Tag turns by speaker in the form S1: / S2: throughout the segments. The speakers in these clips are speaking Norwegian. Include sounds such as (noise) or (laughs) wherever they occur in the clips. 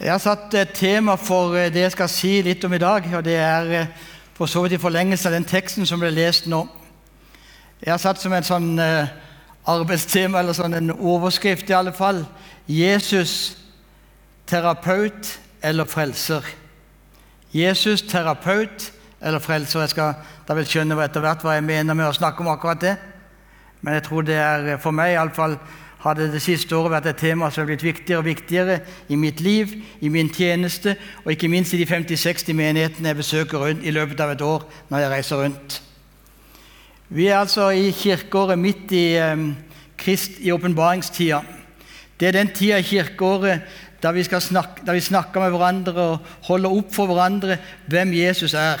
S1: Jeg har satt et tema for eh, det jeg skal si litt om i dag. og Det er eh, for så vidt i forlengelse av den teksten som ble lest nå. Jeg har satt som et sånn eh, arbeidstema, eller sånn en overskrift i alle fall, 'Jesus terapeut eller frelser'. Jesus terapeut eller frelser. Jeg skal da vel skjønne etter hvert hva jeg mener med å snakke om akkurat det. Men jeg tror det er for meg iallfall har det siste året vært et tema som har blitt viktigere og viktigere i mitt liv, i min tjeneste, og ikke minst i de 50-60 menighetene jeg besøker rundt i løpet av et år når jeg reiser rundt. Vi er altså i kirkeåret midt i, um, Krist, i åpenbaringstida. Det er den tida i kirkeåret da vi, snakke, da vi snakker med hverandre og holder opp for hverandre hvem Jesus er.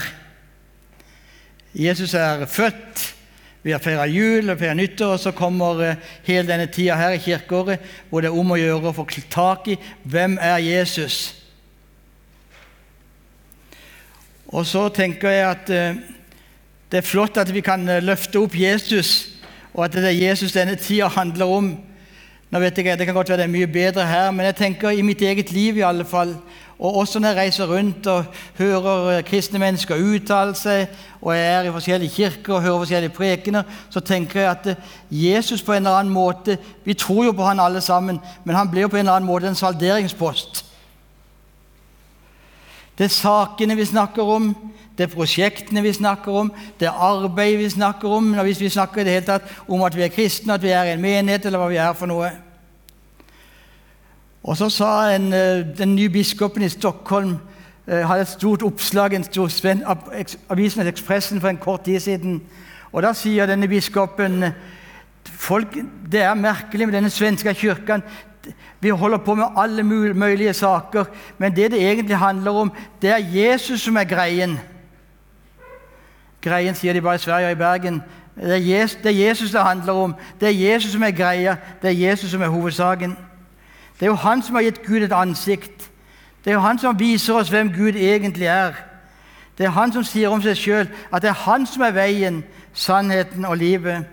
S1: Jesus er født. Vi har feira jul og feira nyttår, og så kommer eh, hele denne tida her i kirkeåret hvor det er om å gjøre å få tak i hvem er Jesus Og så tenker jeg at eh, det er flott at vi kan eh, løfte opp Jesus, og at det er Jesus denne tida handler om. Nå vet jeg, Det kan godt være det er mye bedre her, men jeg tenker i mitt eget liv i alle fall, og også når jeg reiser rundt og hører eh, kristne mennesker uttale seg, og jeg er i forskjellige kirker og hører forskjellige prekener, så tenker jeg at eh, Jesus på en eller annen måte Vi tror jo på han alle sammen, men han blir jo på en eller annen måte en salderingspost. Det er sakene vi snakker om, det er prosjektene vi snakker om, det er arbeidet vi snakker om. Hvis vi snakker i det hele tatt om at vi er kristne, at vi er en menighet, eller hva vi er for noe. Og så sa en, eh, den nye biskopen i Stockholm eh, hadde et stort oppslag i avisen Ekspressen for en kort tid siden. Og Da sier denne biskopen folk, det er merkelig med denne svenske kirken. Vi holder på med alle mulige saker, men det det egentlig handler om, det er Jesus som er greien. Greien sier de bare i Sverige og i Bergen. Det er, Jesus, det er Jesus det handler om. Det er Jesus som er greia. Det er Jesus som er hovedsaken. Det er jo han som har gitt Gud et ansikt. Det er jo han som viser oss hvem Gud egentlig er. Det er han som sier om seg sjøl at det er han som er veien, sannheten og livet.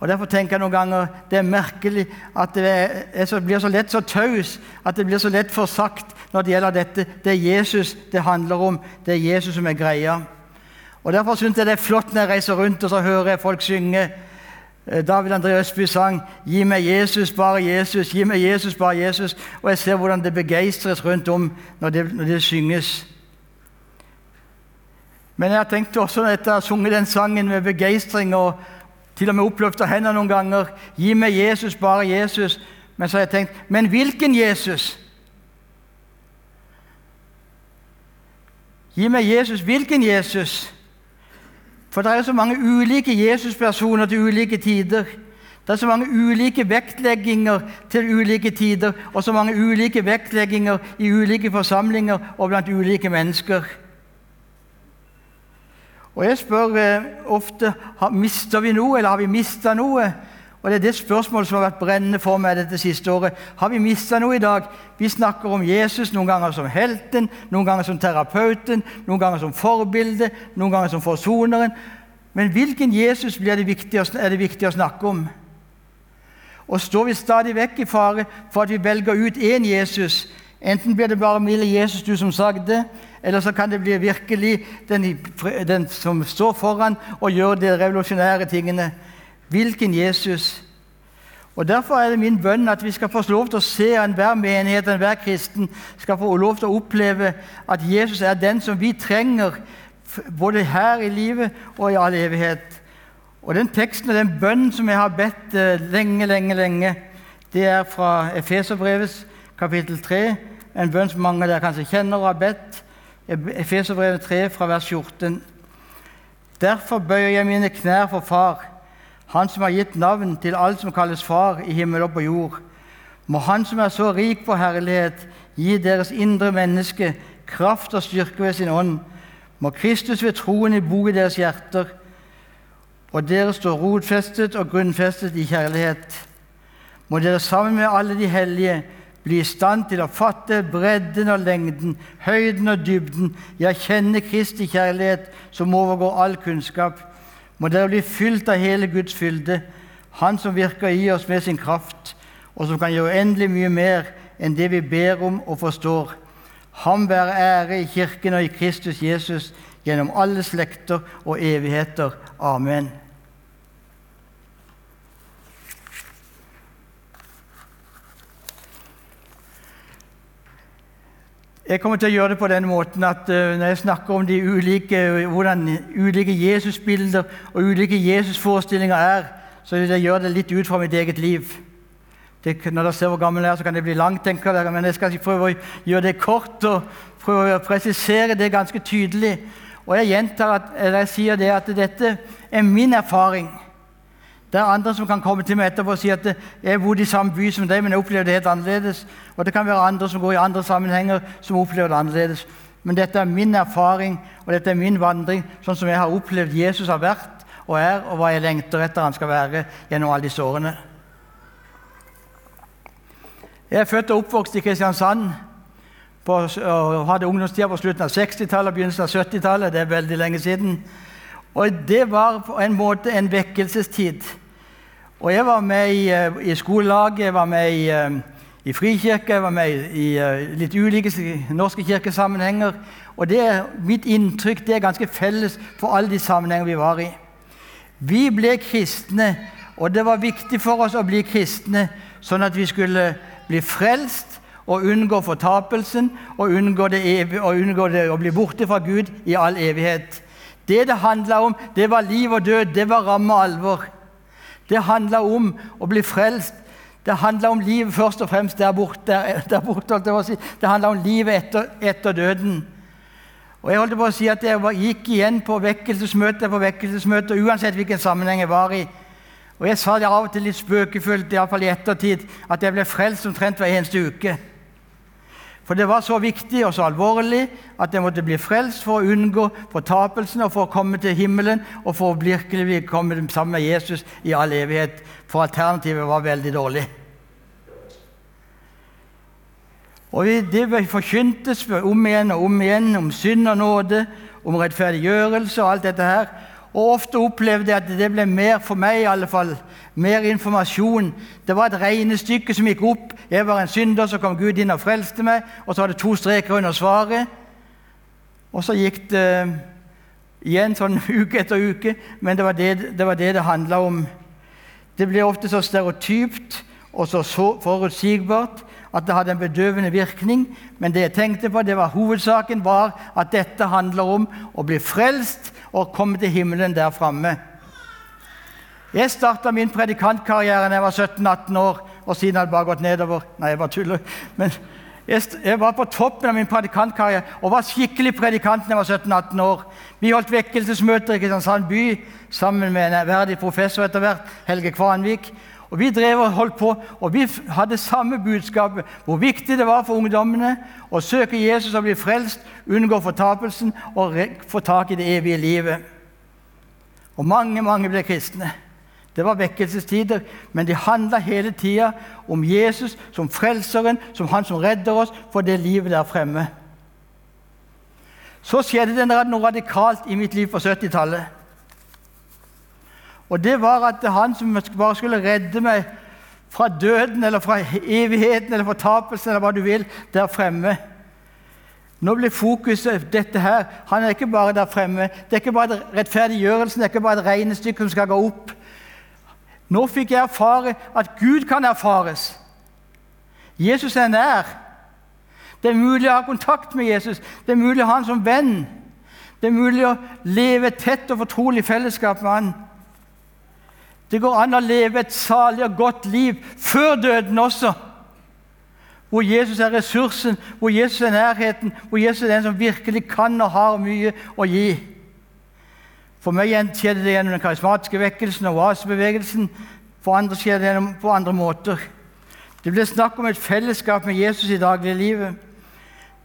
S1: Og Derfor tenker jeg noen ganger det er merkelig at det så, blir så lett så taus, at det blir så lett for sagt når det gjelder dette. Det er Jesus det handler om. Det er Jesus som er greia. Og Derfor syns jeg det er flott når jeg reiser rundt og så hører jeg folk synge David André Østby sang 'Gi meg Jesus, bare Jesus', 'Gi meg Jesus, bare Jesus'. Og jeg ser hvordan det begeistres rundt om når det, når det synges. Men jeg har tenkt også når jeg har sunget den sangen med begeistring og til og med oppløfta hendene noen ganger 'Gi meg Jesus, bare Jesus'. Men så har jeg tenkt Men hvilken Jesus? Gi meg Jesus. Hvilken Jesus? For det er så mange ulike Jesuspersoner til ulike tider. Det er så mange ulike vektlegginger til ulike tider, og så mange ulike vektlegginger i ulike forsamlinger og blant ulike mennesker. Og Jeg spør eh, ofte mister vi noe, eller har vi mista noe. Og Det er det spørsmålet som har vært brennende for meg dette siste året. Har vi mista noe i dag? Vi snakker om Jesus noen ganger som helten, noen ganger som terapeuten, noen ganger som forbilde, noen ganger som forsoneren. Men hvilken Jesus blir det viktig, er det viktig å snakke om? Og står vi stadig vekk i fare for at vi velger ut én Jesus? Enten blir det bare milde Jesus, du som sagde, eller så kan det bli virkelig den, den som står foran og gjør de revolusjonære tingene. Hvilken Jesus? Og Derfor er det min bønn at vi skal få lov til å se enhver menighet enhver kristen skal få lov til å oppleve at Jesus er den som vi trenger, både her i livet og i all evighet. Og Den teksten og den bønnen som jeg har bedt eh, lenge, lenge, lenge, det er fra Efeserbrevets kapittel 3. En bønn som mange der kanskje kjenner og har bedt. Efeserbrevet 3 fra vers 14. Derfor bøyer jeg mine knær for Far han som har gitt navn til alt som kalles Far i himmel og på jord. Må Han som er så rik på herlighet, gi deres indre menneske kraft og styrke ved sin ånd. Må Kristus ved troen bo i deres hjerter, og dere stå rotfestet og grunnfestet i kjærlighet. Må dere sammen med alle de hellige bli i stand til å fatte bredden og lengden, høyden og dybden, ja, kjenne Kristi kjærlighet som overgår all kunnskap må dere bli fylt av hele Guds fylde, Han som virker i oss med sin kraft, og som kan gjøre uendelig mye mer enn det vi ber om og forstår. Ham være ære i Kirken og i Kristus Jesus gjennom alle slekter og evigheter. Amen. Jeg kommer til å gjøre det på den måten at uh, når jeg snakker om de ulike, hvordan ulike Jesusbilder og ulike Jesusforestillinger er, så vil jeg gjøre det litt ut fra mitt eget liv. Det, når dere ser hvor gammel jeg er, så kan det bli langt, tenker dere, men jeg skal prøve å gjøre det kort og prøve å presisere det ganske tydelig. Og jeg gjentar at, jeg sier det at dette er min erfaring. Det er andre som kan komme til meg etterpå og si at jeg bodde i samme by som deg, men jeg opplevde det helt annerledes. Og det kan være andre som går i andre sammenhenger, som opplever det annerledes. Men dette er min erfaring, og dette er min vandring, sånn som jeg har opplevd Jesus har vært og er, og hva jeg lengter etter han skal være gjennom alle disse årene. Jeg er født og oppvokst i Kristiansand på, og hadde ungdomstida på slutten av 60-tallet og begynnelsen av 70-tallet. Det er veldig lenge siden. Og det var på en måte en vekkelsestid. Og jeg var med i, eh, i skolelaget, jeg var med i, eh, i frikirke, jeg var med i, i eh, litt ulike norske kirkesammenhenger. Og det, mitt inntrykk det er ganske felles for alle de sammenhenger vi var i. Vi ble kristne, og det var viktig for oss å bli kristne sånn at vi skulle bli frelst og unngå fortapelsen og unngå, det og unngå det, å bli borte fra Gud i all evighet. Det det handla om, det var liv og død. Det var ramme alvor. Det handla om å bli frelst. Det handla om livet først og fremst der borte. Der borte si. Det handla om livet etter, etter, døden. Og Jeg holdt på å si at jeg gikk igjen på vekkelsesmøter på vekkelsesmøter, uansett hvilken sammenheng jeg var i. Og Jeg sa det av og til litt spøkefullt, iallfall i ettertid, at jeg ble frelst omtrent hver eneste uke. For det var så viktig og så alvorlig at jeg måtte bli frelst for å unngå fortapelsen og for å komme til himmelen og for å virkelig komme sammen med Jesus i all evighet. For alternativet var veldig dårlig. Og Det forkyntes om igjen og om igjen om synd og nåde, om rettferdiggjørelse og alt dette her. Og ofte opplevde jeg at det ble mer for meg i alle fall, mer informasjon. Det var et regnestykke som gikk opp. Jeg var en synder, så kom Gud inn og frelste meg. Og så var det to streker under svaret. Og så gikk det igjen sånn (laughs) uke etter uke. Men det var det det, var det, det handla om. Det ble ofte så stereotypt og så forutsigbart at det hadde en bedøvende virkning. Men det jeg tenkte på, det var hovedsaken var at dette handler om å bli frelst og komme til himmelen der framme. Jeg starta min predikantkarriere da jeg var 17-18 år, og siden har det bare gått nedover. Nei, jeg bare tuller. Men jeg, var på toppen av min predikantkarriere og var skikkelig predikant da jeg var 17-18 år. Vi holdt vekkelsesmøter i Kristiansand by sammen med en verdig professor etter hvert, Helge Kvanvik. Og Vi drev og holdt på, og vi hadde samme budskap hvor viktig det var for ungdommene å søke Jesus og bli frelst, unngå fortapelsen og få tak i det evige livet. Og mange, mange ble kristne. Det var vekkelsestider, men det handla hele tida om Jesus som frelseren, som han som redder oss for det livet der fremme. Så skjedde det noe radikalt i mitt liv på 70-tallet. Og det var at han som bare skulle redde meg fra døden eller fra evigheten eller fortapelsen eller hva du vil, der fremme. Nå blir fokuset dette her. Han er ikke bare der fremme. Det er ikke bare rettferdiggjørelsen, det er ikke bare et regnestykke som skal gå opp. Nå fikk jeg erfare at Gud kan erfares. Jesus er nær. Det er mulig å ha kontakt med Jesus. Det er mulig å ha han som venn. Det er mulig å leve tett og fortrolig fellesskap med han. Det går an å leve et salig og godt liv før døden også. Hvor Jesus er ressursen, hvor Jesus er nærheten, hvor Jesus er den som virkelig kan og har mye å gi. For meg skjedde det gjennom den karismatiske vekkelsen og oasebevegelsen. For andre skjer det på andre måter. Det blir snakk om et fellesskap med Jesus i dagliglivet.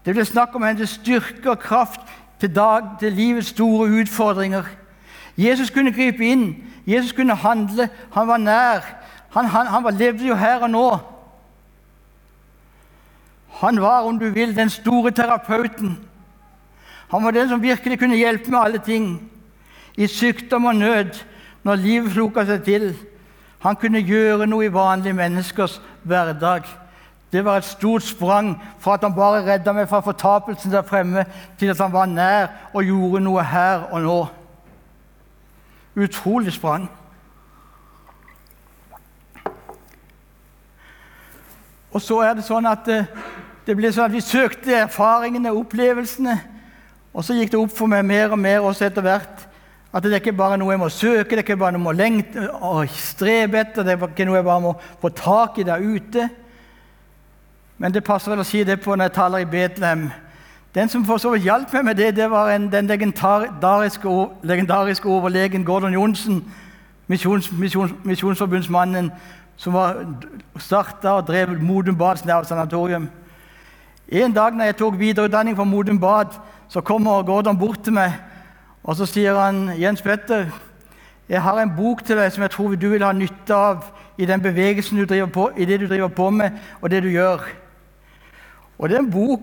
S1: Det blir snakk om hennes styrke og kraft til, dag, til livets store utfordringer. Jesus kunne gripe inn Jesus kunne handle. Han var nær. Han, han, han levde jo her og nå. Han var, om du vil, den store terapeuten. Han var den som virkelig kunne hjelpe med alle ting. I sykdom og nød, når livet floka seg til. Han kunne gjøre noe i vanlige menneskers hverdag. Det var et stort sprang fra at han bare redda meg fra fortapelsen der fremme, til at han var nær og gjorde noe her og nå. Utrolig sprang. Og så er det sånn at det, det ble sånn at vi søkte erfaringene, opplevelsene. Og så gikk det opp for meg mer og mer også etter hvert at det er ikke bare noe jeg må søke, det er ikke bare noe jeg må lengte og strebe etter, det er ikke noe jeg bare må få tak i der ute. Men det passer vel å si det på når jeg taler i Betlehem. Den som for så vidt hjalp meg med det, det var en, den legendariske, legendariske, overlegen Gordon Johnsen, misjons, misjons, Misjonsforbundsmannen, som starta og drev Modum Bads nervesanatorium. En dag når jeg tok videreutdanning fra Modum Bad, så kommer Gordon bort til meg og så sier han, 'Jens Petter, jeg har en bok til deg som jeg tror du vil ha nytte av i den bevegelsen du driver på, i det du driver på med, og det du gjør.' Og den, bok,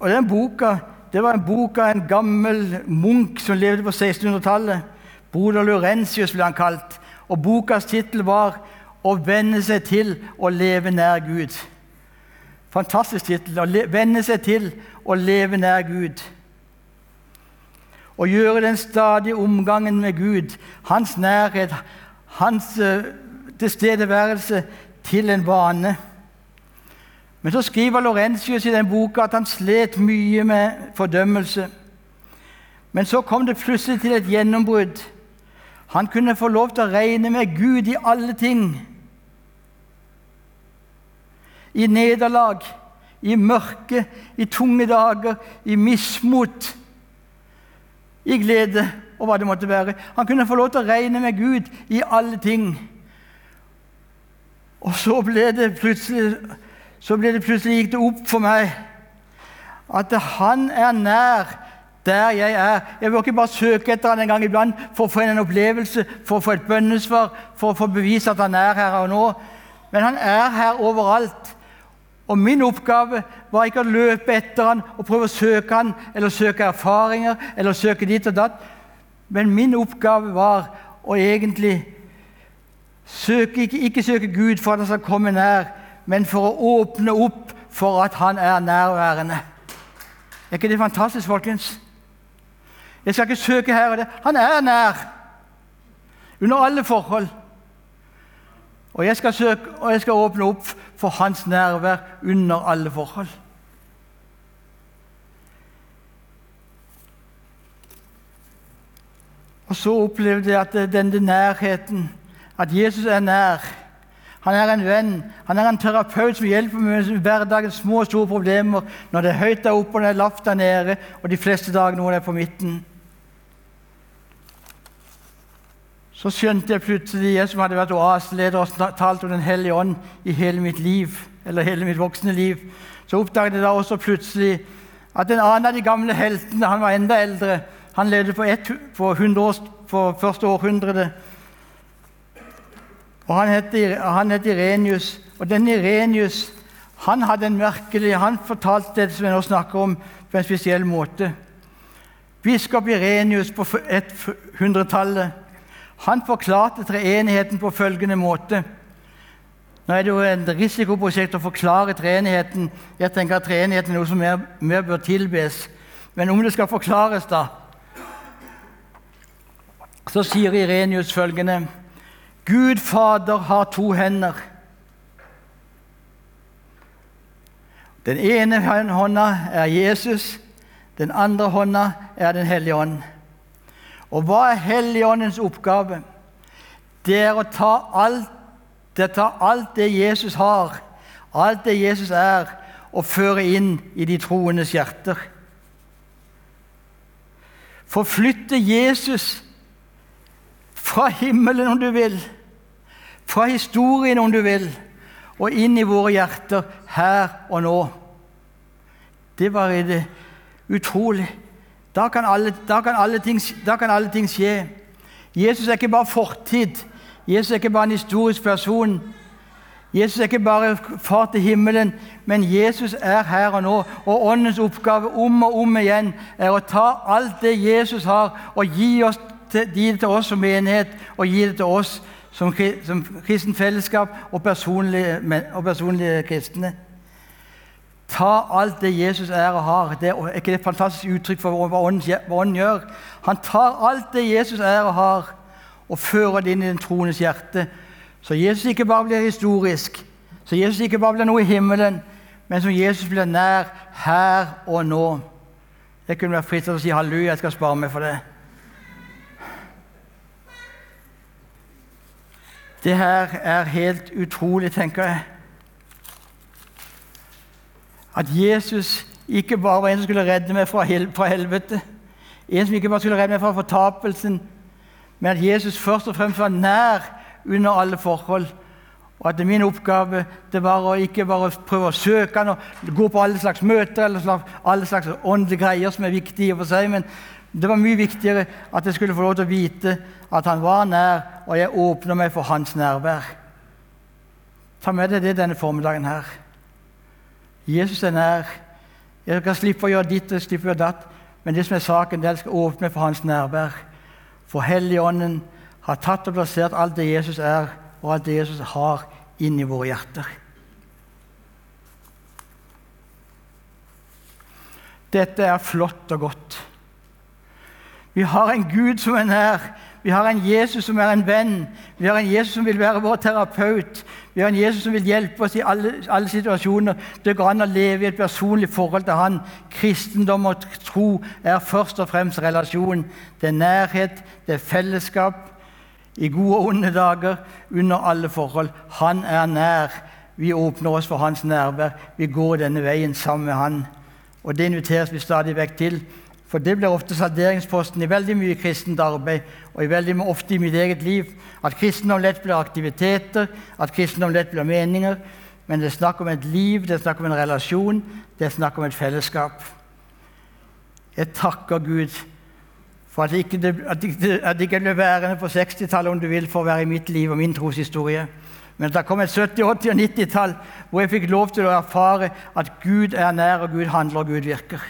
S1: og den boka det var en bok av en gammel munk som levde på 1600-tallet. Broder Laurentius ble han kalt. Og bokas tittel var 'Å venne seg til å leve nær Gud'. Fantastisk tittel. Å venne seg til å leve nær Gud Å gjøre den stadige omgangen med Gud, hans nærhet, hans uh, tilstedeværelse, til en vane. Men så skriver Laurentius i den boka at han slet mye med fordømmelse. Men så kom det plutselig til et gjennombrudd. Han kunne få lov til å regne med Gud i alle ting. I nederlag, i mørke, i tunge dager, i mismot i glede og hva det måtte være. Han kunne få lov til å regne med Gud i alle ting. Og så ble det plutselig, så ble det plutselig gikk det opp for meg at han er nær der jeg er. Jeg vil ikke bare søke etter han en gang iblant for å få en opplevelse, for å få et bønnesvar, for å få bevise at han er her og nå. Men han er her overalt. Og min oppgave var ikke å løpe etter han og prøve å søke han, eller søke erfaringer eller søke dit og datt. Men min oppgave var å egentlig søke, ikke, ikke søke Gud for at han skal komme nær, men for å åpne opp for at han er nærværende. Er ikke det fantastisk, folkens? Jeg skal ikke søke her og der. Han er nær. Under alle forhold. Og jeg skal, søke, og jeg skal åpne opp for hans nærvær under alle forhold. Og så opplevde jeg at denne nærheten, at Jesus er nær. Han er en venn, han er en terapeut som hjelper med hverdagens små og store problemer når det er høyt der oppe og det er lavt der nede, og de fleste dager når det er på midten. Så skjønte jeg plutselig, jeg som hadde vært oaseleder og talt om Den hellige ånd i hele mitt liv, eller hele mitt voksne liv, så oppdaget jeg da også plutselig at en annen av de gamle heltene, han var enda eldre, han levde på, på, på første århundre. Og han het, han het Irenius. Og den Irenius han hadde en merkelig, han fortalte det som jeg nå snakker om, på en spesiell måte. Biskop Irenius på 100-tallet han forklarte treenigheten på følgende måte. Nå er det jo en risikoprosjekt å forklare treenigheten. Jeg tenker at treenigheten er noe som mer, mer bør tilbes. Men om det skal forklares, da, så sier Irenius følgende Gud Fader har to hender. Den ene hånda er Jesus, den andre hånda er Den hellige ånd. Og hva er Helligåndens oppgave? Det er å ta alt, det, ta alt det Jesus har, alt det Jesus er, og føre inn i de troendes hjerter. Forflytte Jesus fra himmelen, om du vil, fra historien, om du vil, og inn i våre hjerter her og nå. Det var det utrolig. Da kan, alle, da, kan alle ting, da kan alle ting skje. Jesus er ikke bare fortid. Jesus er ikke bare en historisk person. Jesus er ikke bare far til himmelen, men Jesus er her og nå. Og Åndens oppgave om og om igjen er å ta alt det Jesus har, og gi, oss til, gi det til oss som menighet, og gi det til oss som, som kristent fellesskap og personlige, og personlige kristne. Ta alt det Jesus er og har. Det er ikke et fantastisk uttrykk for hva ånden gjør? Han tar alt det Jesus er og har, og fører det inn i den troendes hjerte. Så Jesus ikke bare blir historisk, så Jesus ikke bare blir noe i himmelen, men som Jesus blir nær her og nå. Det kunne være fritt til å si halleluja, jeg skal spare meg for det. Det her er helt utrolig, tenker jeg. At Jesus ikke bare var en som skulle redde meg fra, hel fra helvete, en som ikke bare skulle redde meg fra fortapelsen, men at Jesus først og fremst var nær under alle forhold. Og at min oppgave det var å ikke bare prøve å søke han og gå på alle slags møter eller alle slags åndelige greier som er viktige for seg, men det var mye viktigere at jeg skulle få lov til å vite at han var nær, og jeg åpner meg for hans nærvær. Ta med deg det denne formiddagen her. Jesus er nær. Jeg kan slippe å gjøre ditt og slippe å gjøre datt, men det som er saken, det er at jeg skal åpne meg for hans nærvær. For Helligånden har tatt og plassert alt det Jesus er, og alt det Jesus har, inn i våre hjerter. Dette er flott og godt. Vi har en Gud som er nær. Vi har en Jesus som er en venn. Vi har en Jesus som vil være vår terapeut. Vi har en Jesus som vil hjelpe oss i alle, alle situasjoner. Det går an å leve i et personlig forhold til Han. Kristendom og tro er først og fremst relasjon. Det er nærhet, det er fellesskap. I gode og onde dager, under alle forhold. Han er nær. Vi åpner oss for hans nærvær. Vi går denne veien sammen med han. Og Det inviteres vi stadig vekk til. For det blir ofte salderingsposten i veldig mye kristent arbeid og veldig ofte i mitt eget liv. At kristendom lett blir aktiviteter, at kristendom lett blir meninger. Men det er snakk om et liv, det er snakk om en relasjon, det er snakk om et fellesskap. Jeg takker Gud for at, det, at, ikke, at ikke ble værende på 60-tallet, om du vil, for å være i mitt liv og min troshistorie. Men det kom et 70-, 80- og 90-tall hvor jeg fikk lov til å erfare at Gud er nær, og Gud handler, og Gud virker.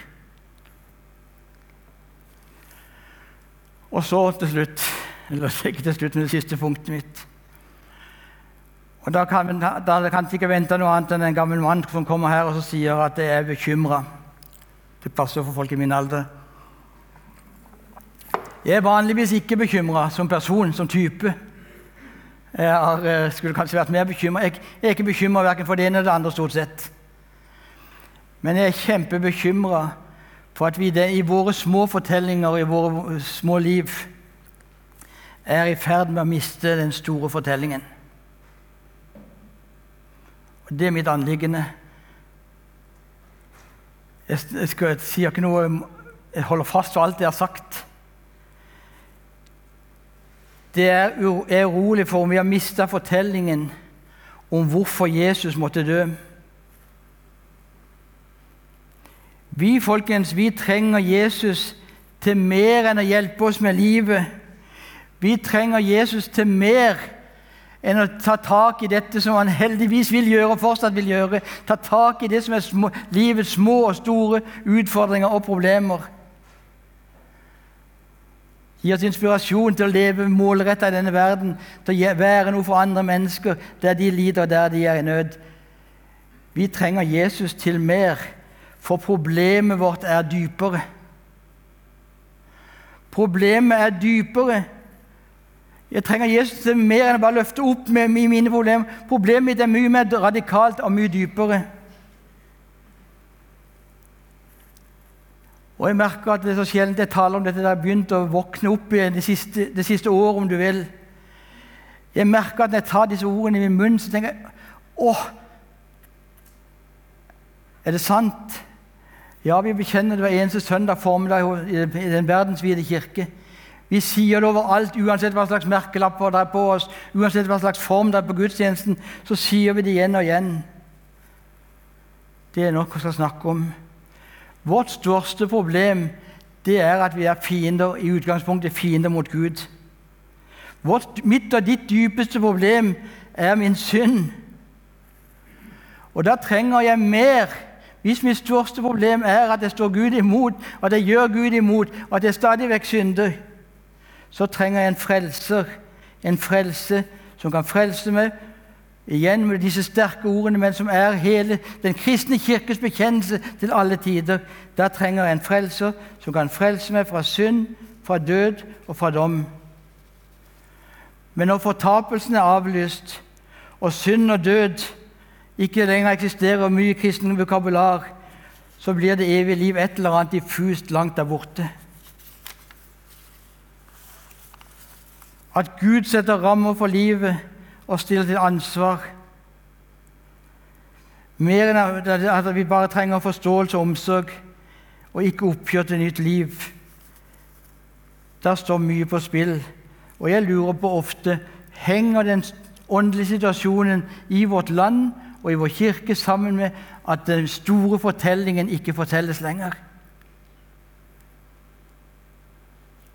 S1: Og så til slutt eller (laughs) ikke til slutt, men det siste punktet mitt. Og Da kan, kan ikke vente noe annet enn en gammel mann som kommer her og sier at jeg er bekymra. Det passer for folk i min alder. Jeg er vanligvis ikke bekymra som person, som type. Jeg har, eh, skulle kanskje vært mer bekymra. Jeg, jeg, er ikke bekymra verken for det ene eller det andre, stort sett. Men jeg er kjempebekymra for at vi i våre små fortellinger, i våre små liv, er i ferd med å miste den store fortellingen. Og Det er mitt anliggende. Jeg, jeg, skal, jeg sier ikke noe Jeg holder fast på alt jeg har sagt. Det er, jeg er urolig for om vi har mista fortellingen om hvorfor Jesus måtte dø. Vi folkens, vi trenger Jesus til mer enn å hjelpe oss med livet. Vi trenger Jesus til mer enn å ta tak i dette som han heldigvis vil gjøre og fortsatt vil gjøre. Ta tak i det som er små, livets små og store utfordringer og problemer. Gi oss inspirasjon til å leve målretta i denne verden, til å være noe for andre mennesker der de lider, og der de er i nød. Vi trenger Jesus til mer, for problemet vårt er dypere. Problemet er dypere. Jeg trenger Jesus til mer enn å bare løfte opp med mine problemer. Problemet mitt er mye mer radikalt og mye dypere. Og Jeg merker at det er så sjelden jeg taler om dette. Det har begynt å våkne opp igjen det siste, det siste året, om du vil. Jeg merker at når jeg tar disse ordene i min munn, så tenker jeg åh, er det sant? Ja, vi bekjenner det hver eneste søndag formiddag i den verdensvide kirke. Vi sier det overalt, uansett hva slags merkelapper det er på oss, uansett hva slags form det er på gudstjenesten, så sier vi det igjen og igjen. Det er nok vi skal snakke om. Vårt største problem det er at vi er fiender, i utgangspunktet fiender mot Gud. Vårt, mitt og ditt dypeste problem er min synd. Og da trenger jeg mer. Hvis mitt største problem er at jeg står Gud imot, og at jeg gjør Gud imot, og at jeg stadig vekk synder, så trenger jeg en frelser. En frelse som kan frelse meg igjen med disse sterke ordene, men som er hele den kristne kirkes bekjennelse til alle tider. Da trenger jeg en frelser som kan frelse meg fra synd, fra død og fra dom. Men når fortapelsen er avlyst, og synd og død ikke lenger eksisterer mye kristen vokabular, så blir det evige liv et eller annet diffust langt der borte. At Gud setter rammer for livet og stiller til ansvar. Mer enn at vi bare trenger forståelse og omsorg, og ikke oppgjør til nytt liv. Der står mye på spill, og jeg lurer på ofte henger den åndelige situasjonen i vårt land og i vår kirke sammen med at den store fortellingen ikke fortelles lenger.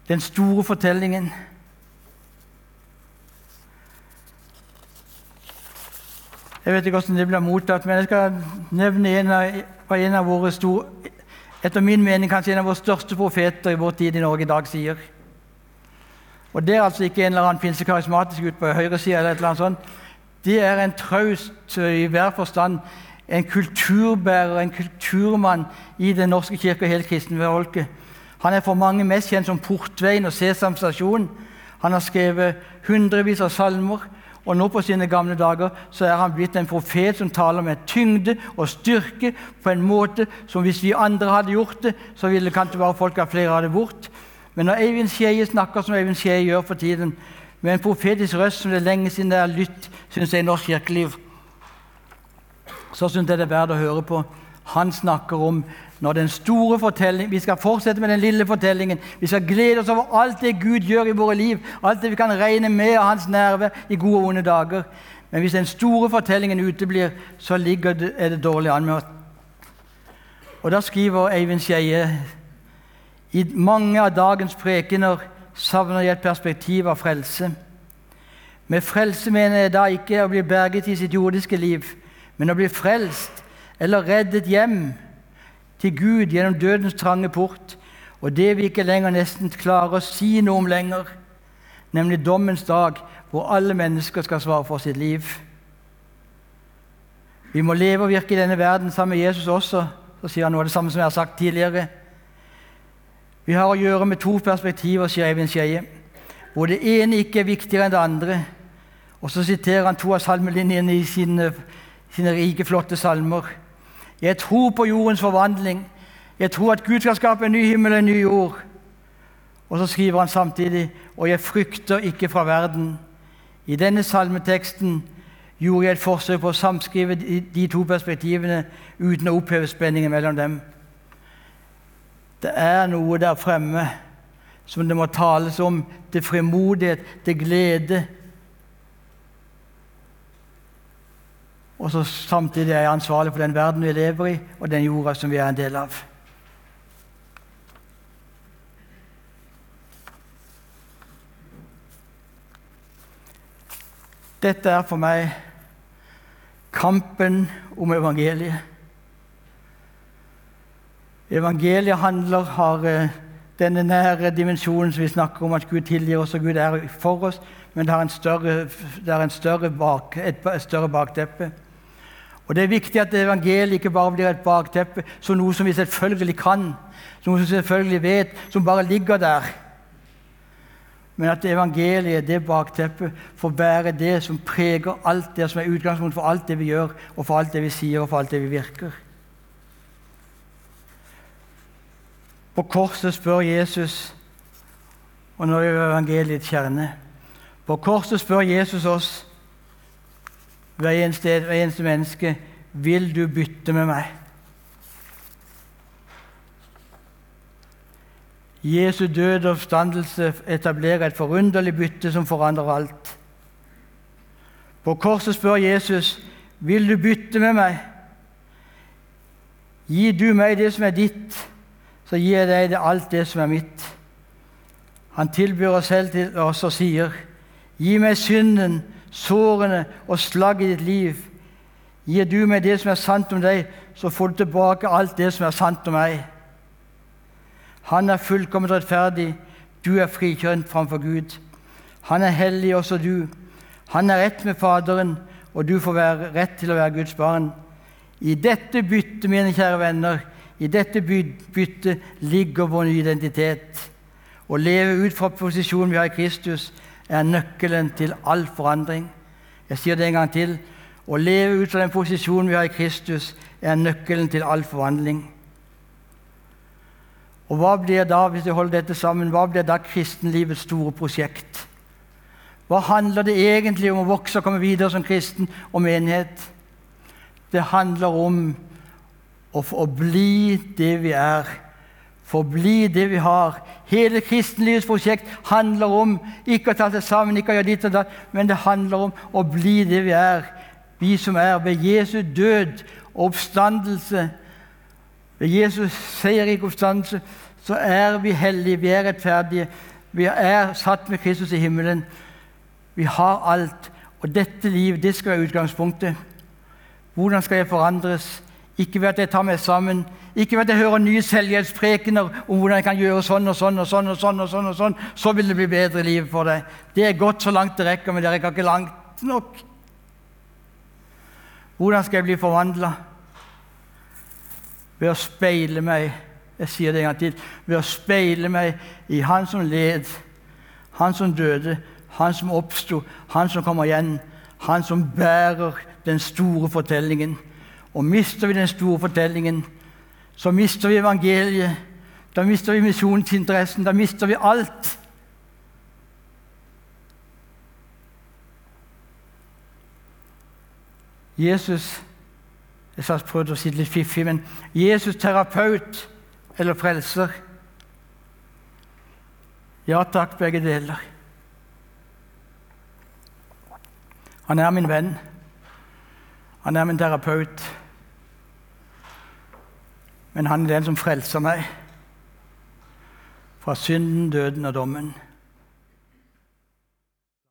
S1: Den store fortellingen. Jeg vet ikke hvordan det blir mottatt, men jeg skal nevne en av, en av våre store Etter min mening kanskje en av våre største profeter i vår tid i Norge i dag sier. Og Det er altså ikke en eller annen pinsekarismatisk ut på høyresida, eller et eller annet sånt. Det er en traust i hver forstand, en kulturbærer, en kulturmann i Den norske kirke og hele kristenfolket. Han er for mange mest kjent som Portveien og Sesam stasjon. Han har skrevet hundrevis av salmer. Og nå på sine gamle dager så er han blitt en profet som taler med tyngde og styrke på en måte som hvis vi andre hadde gjort det, så ville kanskje bare folk av flere hadde det bort. Men når Eivind Skeie snakker som Eivind Skeie gjør for tiden, med en profetisk røst som det er lenge siden det er lytt, syns jeg, i norsk kirkeliv, så syns jeg det er verdt å høre på. Han snakker om når den store fortellingen Vi skal fortsette med den lille fortellingen. Vi skal glede oss over alt det Gud gjør i våre liv, alt det vi kan regne med av Hans nerve i gode og onde dager. Men hvis den store fortellingen uteblir, så det, er det dårlig an med oss. Og Da skriver Eivind Skeie i mange av dagens prekener savner jeg et perspektiv av frelse. Med frelse mener jeg da ikke å bli berget i sitt jordiske liv, men å bli frelst eller reddet hjem til Gud gjennom dødens trange port, og det vi ikke lenger nesten klarer å si noe om lenger, nemlig dommens dag, hvor alle mennesker skal svare for sitt liv. Vi må leve og virke i denne verden sammen med Jesus også. Så sier han noe av det samme som jeg har sagt tidligere. Vi har å gjøre med to perspektiver, sier Eivind Skeie, hvor det ene ikke er viktigere enn det andre. Og så siterer han to av salmelinjene i sine, sine rike, flotte salmer. Jeg tror på jordens forvandling. Jeg tror at Gud skal skape en ny himmel og en ny jord. Og så skriver han samtidig og jeg frykter ikke fra verden. I denne salmeteksten gjorde jeg et forsøk på å samskrive de to perspektivene uten å oppheve spenningen mellom dem. Det er noe der fremme som det må tales om til frimodighet, til glede, Og så samtidig er jeg ansvarlig for den verden vi lever i, og den jorda som vi er en del av. Dette er for meg kampen om evangeliet. Evangeliet handler, har eh, denne nære dimensjonen som vi snakker om at Gud tilgir oss og Gud er for oss, men det har større, det er større bak, et, et større bakteppe. Og Det er viktig at evangeliet ikke bare blir et bakteppe som noe som vi selvfølgelig kan, som noe som vi selvfølgelig vet, som bare ligger der. Men at evangeliet, det bakteppet, får være det som preger alt det som er utgangspunkt for alt det vi gjør, og for alt det vi sier, og for alt det vi virker. På korset spør Jesus, og nå er jo evangeliets kjerne På korset spør Jesus oss hver eneste, hver eneste menneske vil du bytte med meg. Jesu død og oppstandelse etablerer et forunderlig bytte som forandrer alt. På korset spør Jesus, 'Vil du bytte med meg?' Gi du meg det som er ditt, så gir jeg deg alt det som er mitt. Han tilbyr oss selv til oss og sier, 'Gi meg synden, sårene og slag i ditt liv. Gir du meg det som er sant om deg, så får du tilbake alt det som er sant om meg. Han er fullkomment rettferdig, du er frikjønt framfor Gud. Han er hellig, også du. Han er rett med Faderen, og du får være rett til å være Guds barn. I dette byttet, mine kjære venner, i dette byttet ligger vår identitet. Å leve ut fra posisjonen vi har i Kristus, er nøkkelen til all forandring. Jeg sier det en gang til. Å leve ut fra den posisjonen vi har i Kristus, er nøkkelen til all forvandling. Og hva blir da, hvis jeg holder dette sammen, hva blir da kristenlivets store prosjekt? Hva handler det egentlig om å vokse og komme videre som kristen og menighet? Det handler om å forbli det vi er. Forbli det vi har. Hele kristenlivets prosjekt handler om ikke å ta seg sammen, ikke å gjøre ditt og datt, men det handler om å bli det vi er. Vi som er ved Jesu død og oppstandelse. Ved Jesus seierrik oppstandelse så er vi hellige, vi er rettferdige. Vi er satt med Kristus i himmelen. Vi har alt. Og dette livet, det skal være utgangspunktet. Hvordan skal jeg forandres? Ikke ved at jeg tar meg sammen, ikke ved at jeg hører nye selvhjelpsprekener om hvordan jeg kan gjøre sånn og sånn og sånn, og sånn og sånn, og sånn, så vil det bli bedre liv for deg. Det er godt så langt det rekker, men det rekker ikke langt nok. Hvordan skal jeg bli forvandla? Ved å speile meg jeg sier det en gang til ved å speile meg i Han som led, Han som døde, Han som oppsto, Han som kommer igjen, Han som bærer den store fortellingen. Og mister vi den store fortellingen, så mister vi evangeliet. Da mister vi misjonsinteressen. Da mister vi alt. Jesus Jeg har prøvd å si det litt fiffig, men Jesus terapeut eller frelser. Ja takk, begge deler. Han er min venn. Han er min terapeut. Men han er den som frelser meg fra synden, døden og dommen.